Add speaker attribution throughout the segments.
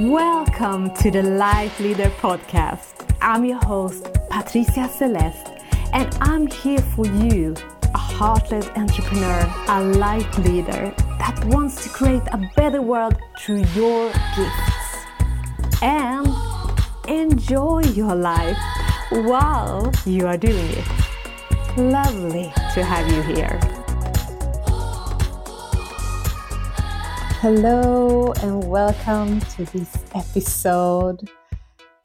Speaker 1: Welcome to the Light Leader Podcast. I'm your host, Patricia Celest, and I'm here for you, a heart-led entrepreneur, a light leader that wants to create a better world through your gifts. And enjoy your life while you are doing it. Lovely to have you here. Hello and welcome to this episode.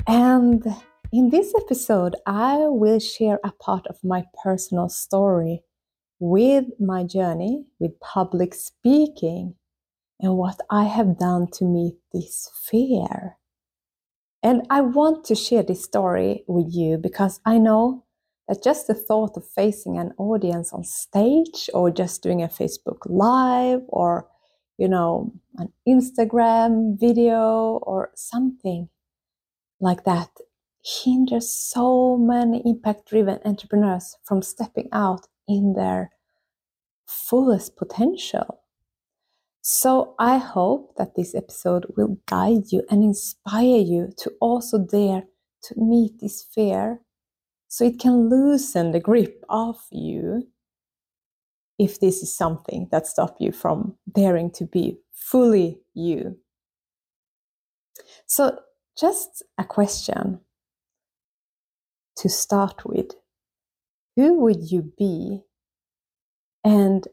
Speaker 1: And in this episode, I will share a part of my personal story with my journey with public speaking and what I have done to meet this fear. And I want to share this story with you because I know that just the thought of facing an audience on stage or just doing a Facebook Live or you know, an Instagram video or something like that hinders so many impact driven entrepreneurs from stepping out in their fullest potential. So I hope that this episode will guide you and inspire you to also dare to meet this fear so it can loosen the grip of you if this is something that stops you from daring to be fully you. So, just a question to start with Who would you be? And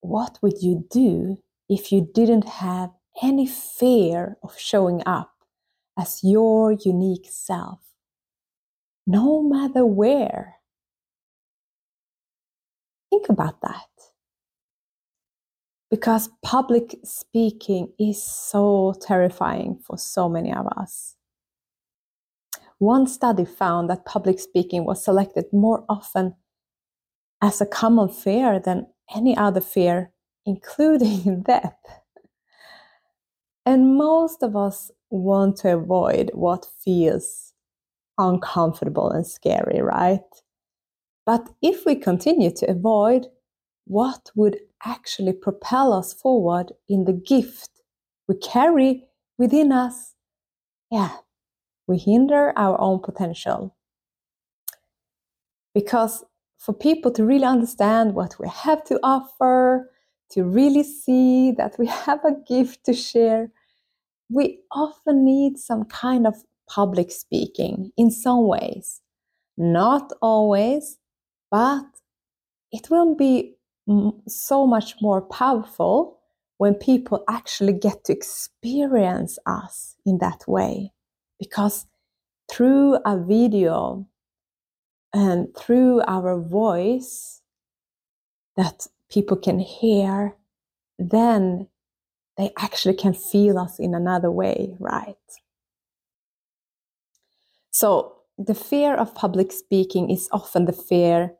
Speaker 1: what would you do if you didn't have any fear of showing up as your unique self, no matter where? Think about that because public speaking is so terrifying for so many of us. One study found that public speaking was selected more often as a common fear than any other fear, including death. And most of us want to avoid what feels uncomfortable and scary, right? But if we continue to avoid, what would actually propel us forward in the gift we carry within us, yeah, we hinder our own potential. Because for people to really understand what we have to offer, to really see that we have a gift to share, we often need some kind of public speaking in some ways. Not always, but it will be so much more powerful when people actually get to experience us in that way. Because through a video and through our voice that people can hear, then they actually can feel us in another way, right? So, the fear of public speaking is often the fear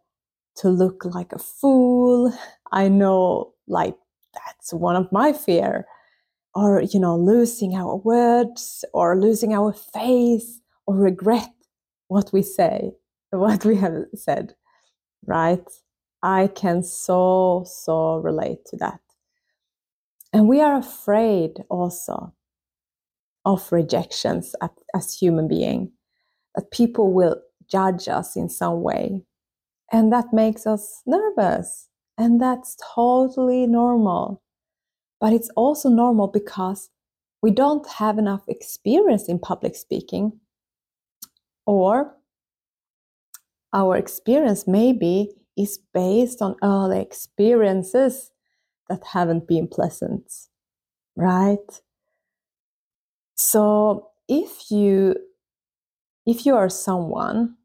Speaker 1: to look like a fool. I know, like, that's one of my fear. Or, you know, losing our words or losing our face or regret what we say, what we have said, right? I can so, so relate to that. And we are afraid also of rejections as human being, that people will judge us in some way and that makes us nervous. And that's totally normal. But it's also normal because we don't have enough experience in public speaking, or our experience maybe is based on early experiences that haven't been pleasant, right? So if you if you are someone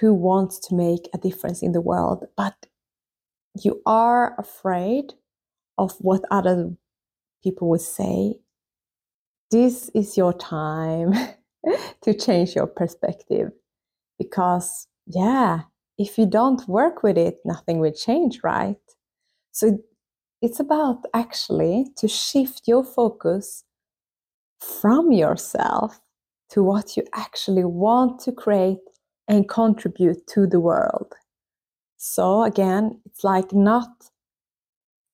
Speaker 1: who wants to make a difference in the world, but you are afraid of what other people will say, this is your time to change your perspective. Because, yeah, if you don't work with it, nothing will change, right? So it's about actually to shift your focus from yourself to what you actually want to create and contribute to the world. So again, it's like not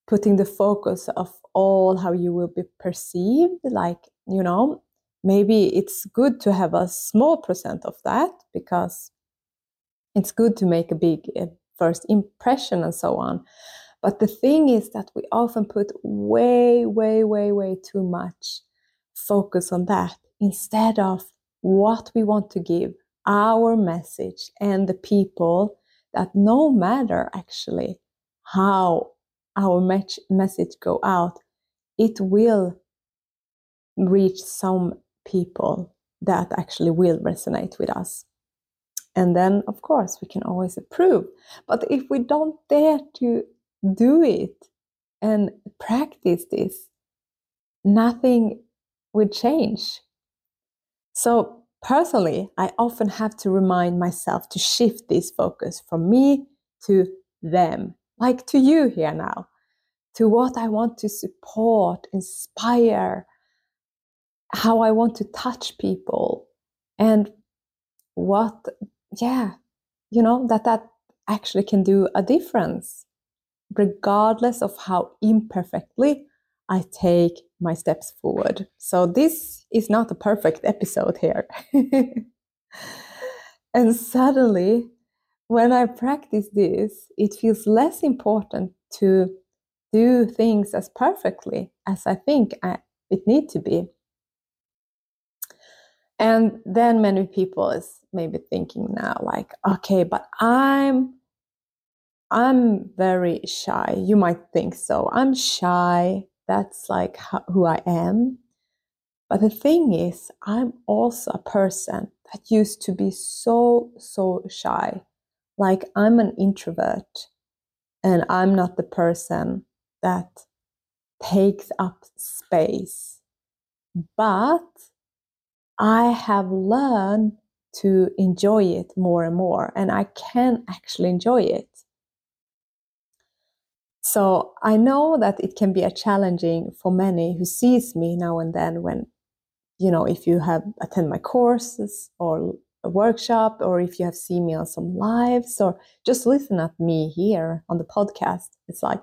Speaker 1: putting the focus of all how you will be perceived, like, you know, maybe it's good to have a small percent of that because it's good to make a big uh, first impression and so on. But the thing is that we often put way, way, way, way too much focus on that instead of what we want to give, our message, and the people that no matter actually how our message go out, it will reach some people that actually will resonate with us. And then, of course, we can always approve. But if we don't dare to do it and practice this, nothing would change. So, personally, I often have to remind myself to shift this focus from me to them, like to you here now, to what I want to support, inspire, how I want to touch people, and what yeah, you know, that that actually can do a difference, regardless of how imperfectly I take my steps forward. So, this is not a perfect episode here. and suddenly, when I practice this, it feels less important to do things as perfectly as I think I, it need to be. And then many people is maybe thinking now like, okay, but I'm I'm very shy. You might think so. I'm shy. That's like who I am. But the thing is, I'm also a person that used to be so, so shy. Like I'm an introvert and I'm not the person that takes up space. But I have learned to enjoy it more and more, and I can actually enjoy it. So I know that it can be a challenging for many who sees me now and then when, you know, if you have attend my courses or a workshop, or if you have seen me on some lives, or just listen at me here on the podcast, it's like,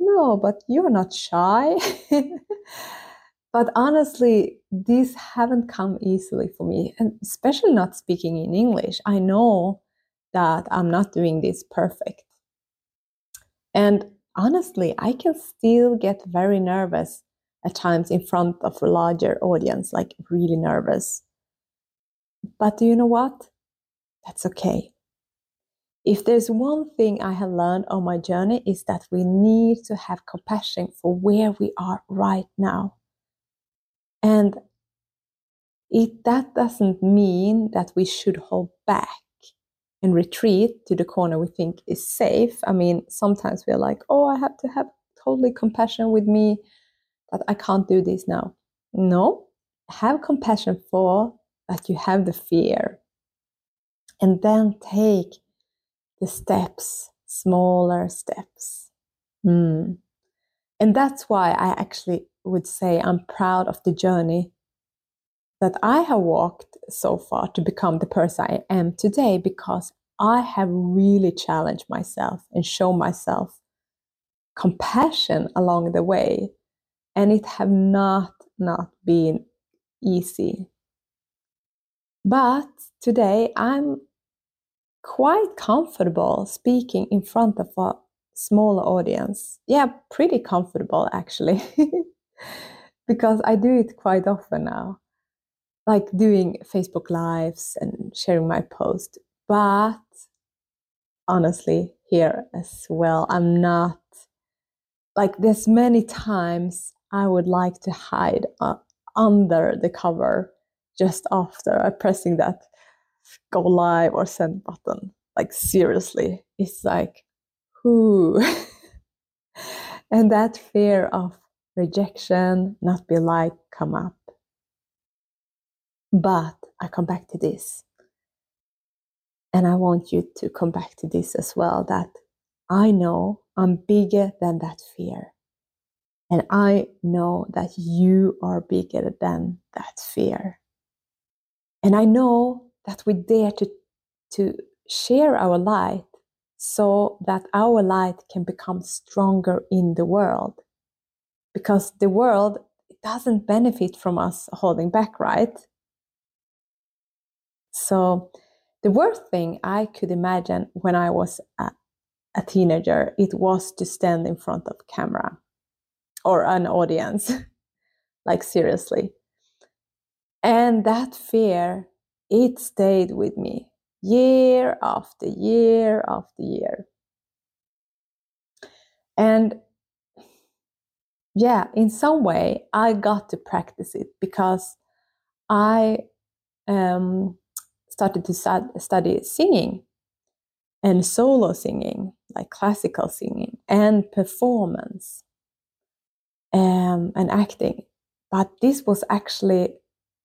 Speaker 1: no, but you're not shy. but honestly these haven't come easily for me and especially not speaking in english i know that i'm not doing this perfect and honestly i can still get very nervous at times in front of a larger audience like really nervous. But do you know what? That's okay. If there's one thing i have learned on my journey is that we need to have compassion for where we are right now. And it, that doesn't mean that we should hold back and retreat to the corner we think is safe. I mean, sometimes we're like, oh, I have to have totally compassion with me that I can't do this now. No, have compassion for that you have the fear. And then take the steps, smaller steps. Mm. And that's why I actually would say I'm proud of the journey that I have walked so far to become the person I am today because I have really challenged myself and shown myself compassion along the way. And it have not not been easy. But today i'm quite comfortable speaking in front of a smaller audience. Yeah pretty comfortable actually. Because I do it quite often now, like doing Facebook Lives and sharing my post. But honestly, here as well, I'm not like there's many times I would like to hide uh, under the cover just after pressing that go live or send button. Like seriously, it's like, who? and that fear of rejection, not be liked come up. But I come back to this. And I want you to come back to this as well that I know I'm bigger than that fear. And I know that you are bigger than that fear. And I know that we dare to, to share our light so that our light can become stronger in the world because the world doesn't benefit from us holding back, right? So, the worst thing I could imagine when I was a, a teenager, it was to stand in front of camera or an audience, like seriously. And that fear, it stayed with me year after year after year. And yeah, in some way, I got to practice it because I um, started to study singing and solo singing, like classical singing, and performance um, and acting. But this was actually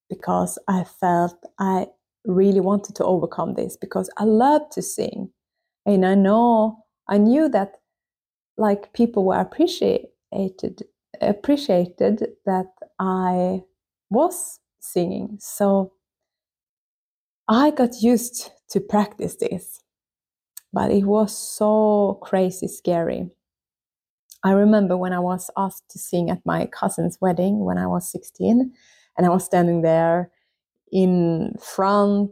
Speaker 1: because I felt I really wanted to overcome this because I love to sing. And I know, I knew that like people were appreciated appreciated that I was singing. So I got used to practice this, but it was so crazy scary. I remember when I was asked to sing at my cousin's wedding when I was 16, and I was standing there in front,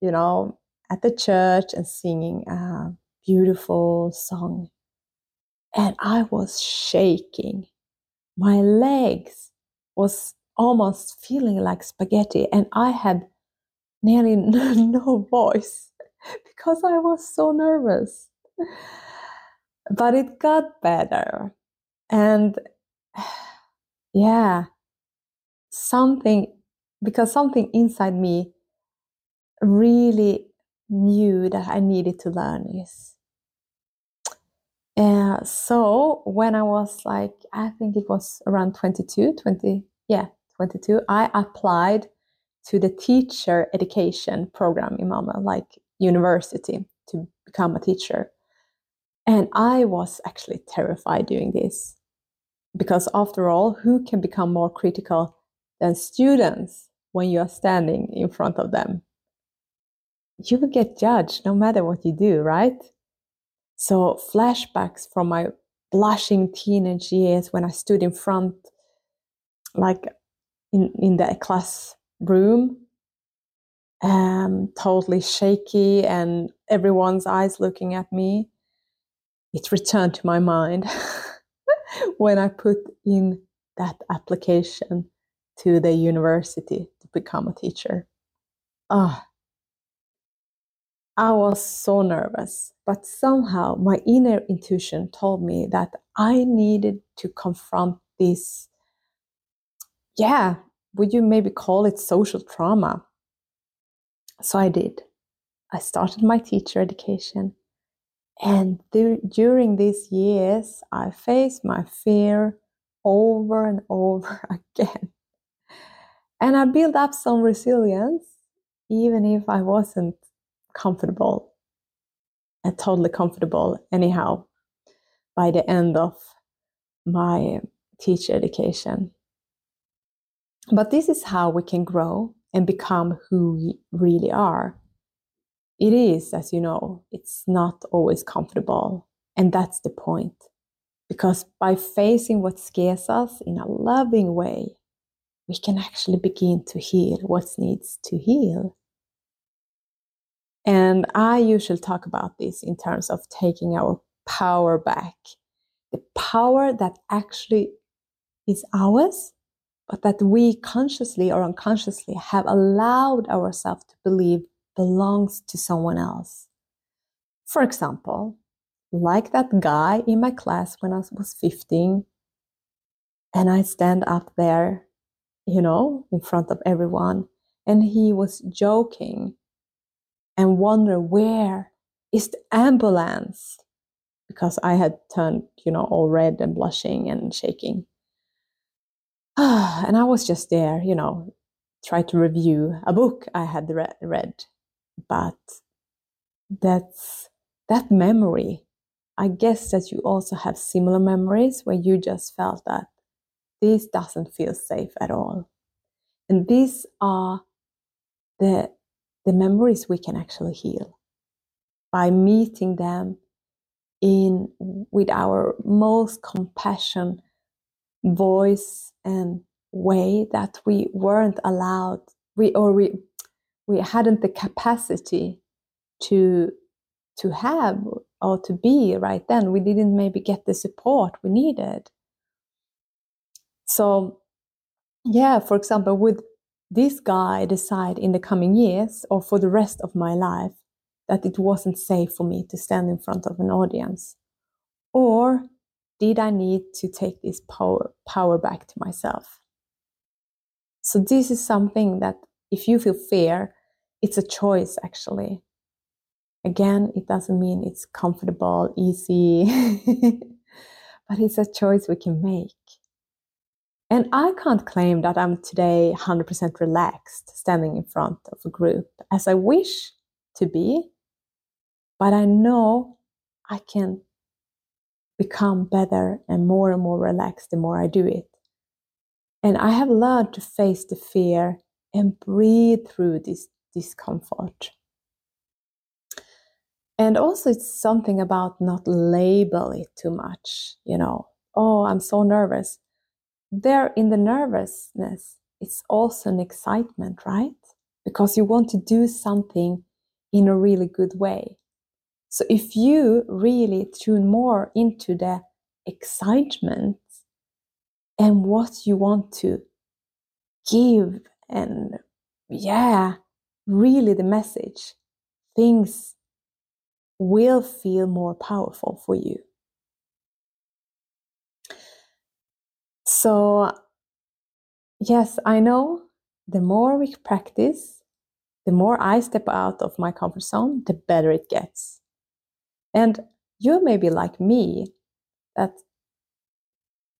Speaker 1: you know, at the church and singing a beautiful song. And I was shaking. My legs was almost feeling like spaghetti, and I had nearly no voice because I was so nervous. But it got better. And yeah, something, because something inside me really knew that I needed to learn this. Uh, so when I was like, I think it was around 22, 20, yeah, 22, I applied to the teacher education program in Malmö, like university, to become a teacher. And I was actually terrified doing this because, after all, who can become more critical than students when you are standing in front of them? You will get judged no matter what you do, right? So, flashbacks from my blushing teenage years when I stood in front, like in, in the class room, um, totally shaky, and everyone's eyes looking at me. It returned to my mind when I put in that application to the university to become a teacher. Ah, oh, I was so nervous, but somehow my inner intuition told me that I needed to confront this, yeah, would you maybe call it social trauma? So I did. I started my teacher education. And th- during these years, I faced my fear over and over again. And I built up some resilience, even if I wasn't comfortable and totally comfortable, anyhow, by the end of my teacher education. But this is how we can grow and become who we really are. It is, as you know, it's not always comfortable. And that's the point. Because by facing what scares us in a loving way, we can actually begin to heal what needs to heal. And I usually talk about this in terms of taking our power back the power that actually is ours but that we consciously or unconsciously have allowed ourselves to believe belongs to someone else. For example, like that guy in my class when I was 15, and I stand up there, you know, in front of everyone, and he was joking and wonder where is the ambulance because I had turned, you know, all red and blushing and shaking. and I was just there, you know, try to review a book I had re- read. But that's that memory. I guess that you also have similar memories where you just felt that this doesn't feel safe at all. And these are the, the memories we can actually heal by meeting them in with our most compassion voice and way that we weren't allowed we or we we hadn't the capacity to to have or to be right then. We didn't maybe get the support we needed. So yeah for example would this guy decide in the coming years or for the rest of my life that it wasn't safe for me to stand in front of an audience? Or did i need to take this power power back to myself so this is something that if you feel fear it's a choice actually Again, it doesn't mean it's comfortable, easy, but it's a choice we can make. And I can't claim that I'm today 100% relaxed standing in front of a group as I wish to be, but I know I can become better and more and more relaxed the more I do it. And I have learned to face the fear and breathe through this discomfort. And also, it's something about not label it too much, you know. Oh, I'm so nervous. There, in the nervousness, it's also an excitement, right? Because you want to do something in a really good way. So, if you really tune more into the excitement and what you want to give, and yeah, really the message, things will feel more powerful for you. So, yes, I know the more we practice, the more I step out of my comfort zone, the better it gets. And you may be like me, that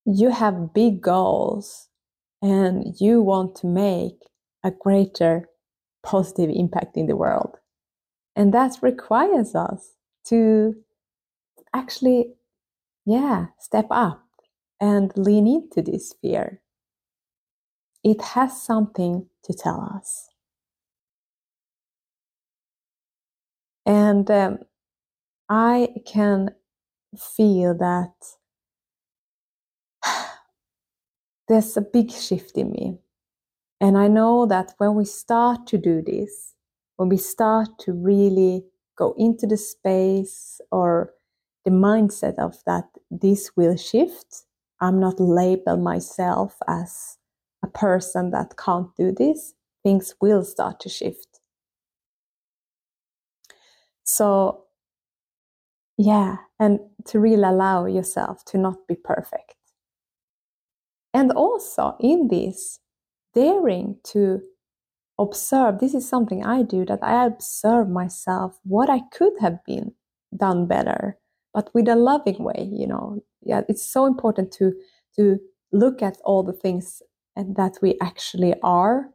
Speaker 1: you have big goals and you want to make a greater positive impact in the world. And that requires us to actually, yeah, step up and lean into this fear. It has something to tell us. And um, I can feel that there's a big shift in me. And I know that when we start to do this, when we start to really go into the space or the mindset of that this will shift i'm not label myself as a person that can't do this things will start to shift so yeah and to really allow yourself to not be perfect and also in this daring to observe this is something i do that i observe myself what i could have been done better but with a loving way you know? Yeah it's so important to to look at all the things and that we actually are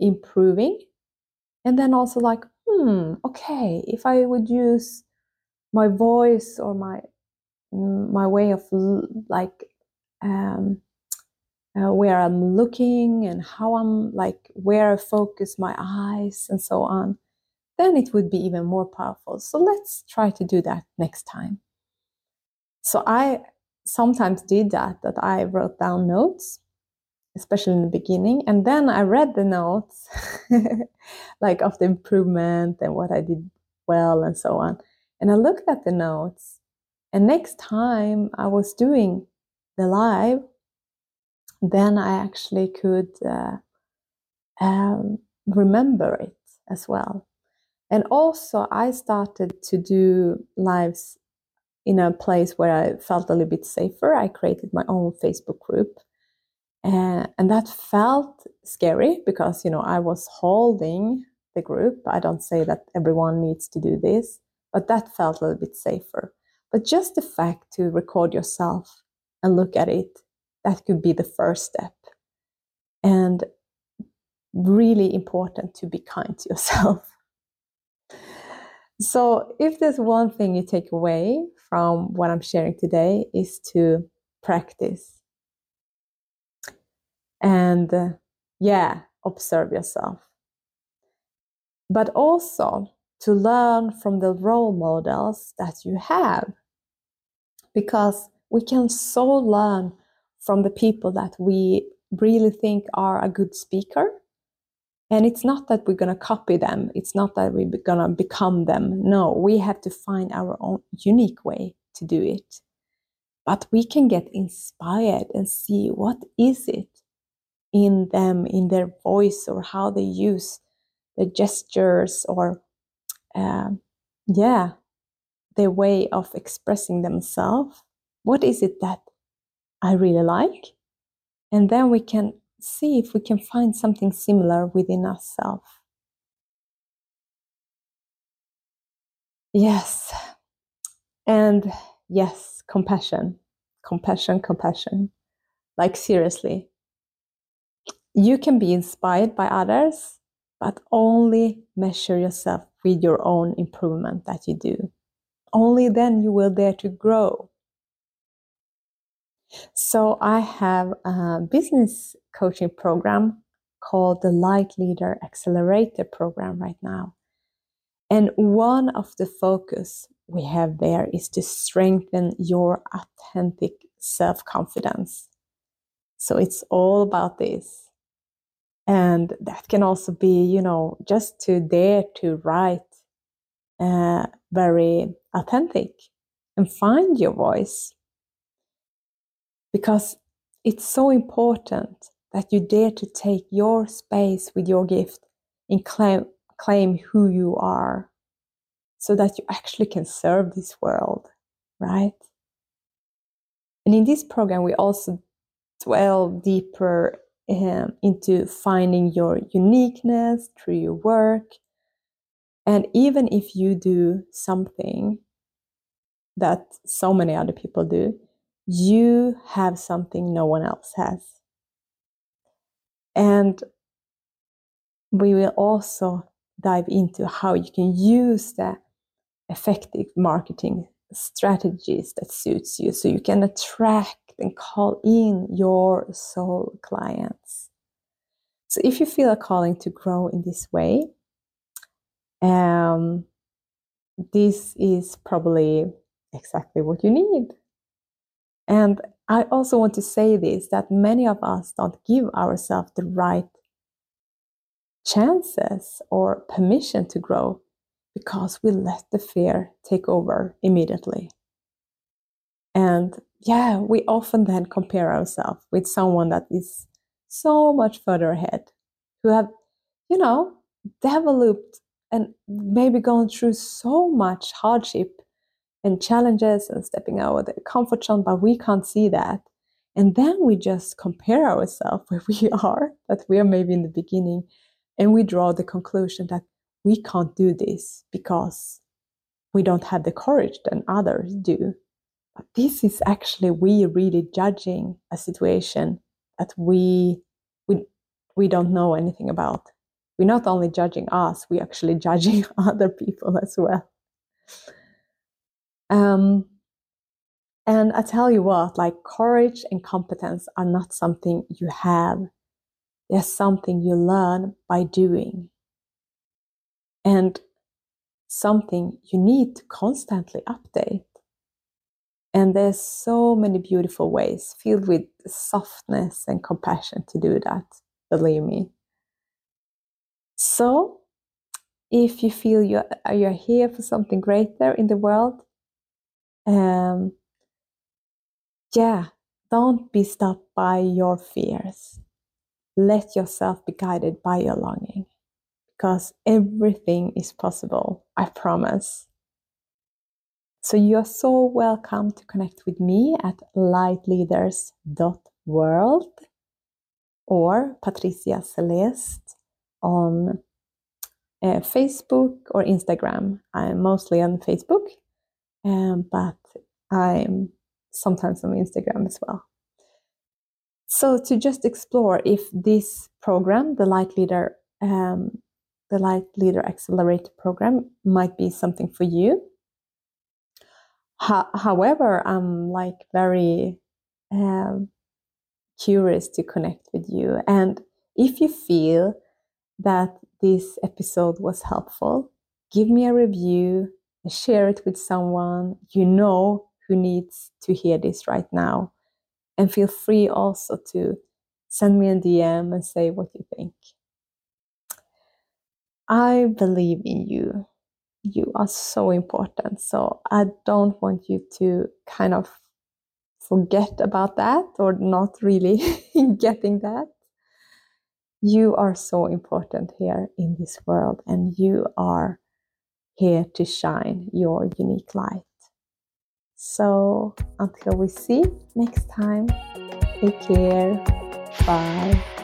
Speaker 1: improving. And then also like hmm okay if i would use my voice or my my way of like um, uh, where I'm looking and how I'm like, where I focus my eyes and so on, then it would be even more powerful. So let's try to do that next time. So I sometimes did that, that I wrote down notes, especially in the beginning, and then I read the notes, like of the improvement and what I did well and so on. And I looked at the notes, and next time I was doing the live, then I actually could uh, um, remember it as well. And also, I started to do lives in a place where I felt a little bit safer. I created my own Facebook group. Uh, and that felt scary because, you know, I was holding the group. I don't say that everyone needs to do this, but that felt a little bit safer. But just the fact to record yourself and look at it that could be the first step. And really important to be kind to yourself. so, if there's one thing you take away from what I'm sharing today, is to practice. And uh, yeah, observe yourself. But also to learn from the role models that you have. Because we can so learn from the people that we really think are a good speaker. And it's not that we're going to copy them, it's not that we're going to become them. No, we have to find our own unique way to do it. But we can get inspired and see what is it in them, in their voice, or how they use the gestures, or uh, yeah, their way of expressing themselves. What is it that I really like? And then we can see if we can find something similar within ourselves. Yes. And yes, compassion, compassion, compassion. Like, seriously, you can be inspired by others, but only measure yourself with your own improvement that you do. Only then you will dare to grow. So I have a business coaching program called the Light Leader Accelerator program right now. And one of the focus we have there is to strengthen your authentic self-confidence. So it's all about this. And that can also be, you know, just to dare to write uh, very authentic and find your voice because it's so important that you dare to take your space with your gift and claim, claim who you are so that you actually can serve this world, right? And in this program, we also dwell deeper um, into finding your uniqueness through your work. And even if you do something that so many other people do, you have something no one else has. And we will also dive into how you can use the effective marketing strategies that suits you so you can attract and call in your soul clients. So if you feel a calling to grow in this way, um, this is probably exactly what you need. And I also want to say this that many of us don't give ourselves the right chances or permission to grow because we let the fear take over immediately. And yeah, we often then compare ourselves with someone that is so much further ahead, who have, you know, developed and maybe gone through so much hardship and challenges and stepping out of the comfort zone, but we can't see that. And then we just compare ourselves where we are, that we are maybe in the beginning, and we draw the conclusion that we can't do this because we don't have the courage that others do. But this is actually we really judging a situation that we we we don't know anything about. We're not only judging us, we're actually judging other people as well. Um, and I tell you what, like courage and competence are not something you have. They're something you learn by doing. And something you need to constantly update. And there's so many beautiful ways filled with softness and compassion to do that, believe me. So, if you feel you're, you're here for something greater in the world, um, yeah, don't be stopped by your fears. Let yourself be guided by your longing because everything is possible, I promise. So you're so welcome to connect with me at lightleaders.world or Patricia Celest on uh, Facebook or Instagram. I'm mostly on Facebook um, but I'm sometimes on Instagram as well. So to just explore if this program, the Light Leader, um, the Light Leader Accelerator program, might be something for you. Ho- however, I'm like very um, curious to connect with you, and if you feel that this episode was helpful, give me a review share it with someone you know who needs to hear this right now. And feel free also to send me a DM and say what you think. I believe in you. You are so important. So I don't want you to kind of forget about that or not really getting that. You are so important here in this world and you are here to shine your unique light. So until we see next time, take care. Bye.